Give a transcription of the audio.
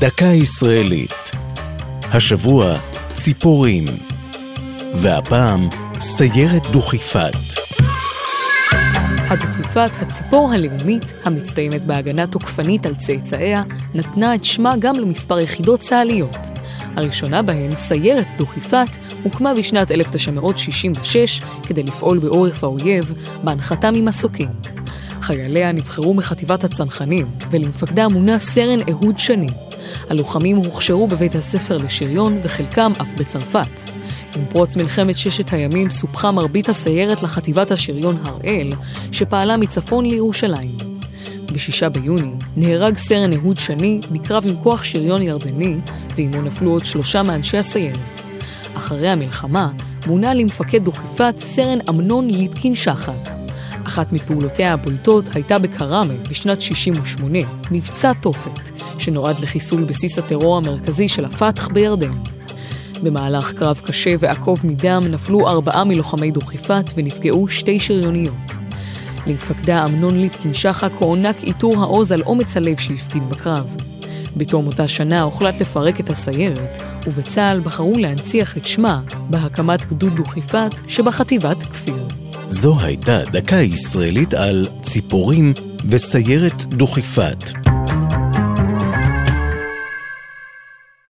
דקה ישראלית. השבוע ציפורים. והפעם סיירת דוכיפת. הדוכיפת, הציפור הלאומית, המצטיינת בהגנה תוקפנית על צאצאיה, נתנה את שמה גם למספר יחידות צה"ליות. הראשונה בהן, סיירת דוכיפת, הוקמה בשנת 1966 כדי לפעול בעורף האויב, בהנחתה ממסוקים. חייליה נבחרו מחטיבת הצנחנים, ולמפקדה מונה סרן אהוד שני. הלוחמים הוכשרו בבית הספר לשריון, וחלקם אף בצרפת. עם פרוץ מלחמת ששת הימים סופחה מרבית הסיירת לחטיבת השריון הראל, שפעלה מצפון לירושלים. בשישה ביוני נהרג סרן אהוד שני בקרב עם כוח שריון ירדני, ועימו נפלו עוד שלושה מאנשי הסיירת. אחרי המלחמה מונה למפקד דוכיפת סרן אמנון ליפקין שחק. אחת מפעולותיה הבולטות הייתה בכראמה בשנת 68, מבצע תופת, שנועד לחיסול בסיס הטרור המרכזי של הפתח בירדן. במהלך קרב קשה ועקוב מדם נפלו ארבעה מלוחמי דוכיפת ונפגעו שתי שריוניות. למפקדה אמנון ליפקין שחק הוענק עיטור העוז על אומץ הלב שהפקיד בקרב. בתום אותה שנה הוחלט לפרק את הסיירת, ובצה"ל בחרו להנציח את שמה בהקמת גדוד דוכיפת שבחטיבת כפיר. זו הייתה דקה ישראלית על ציפורים וסיירת דוכיפת.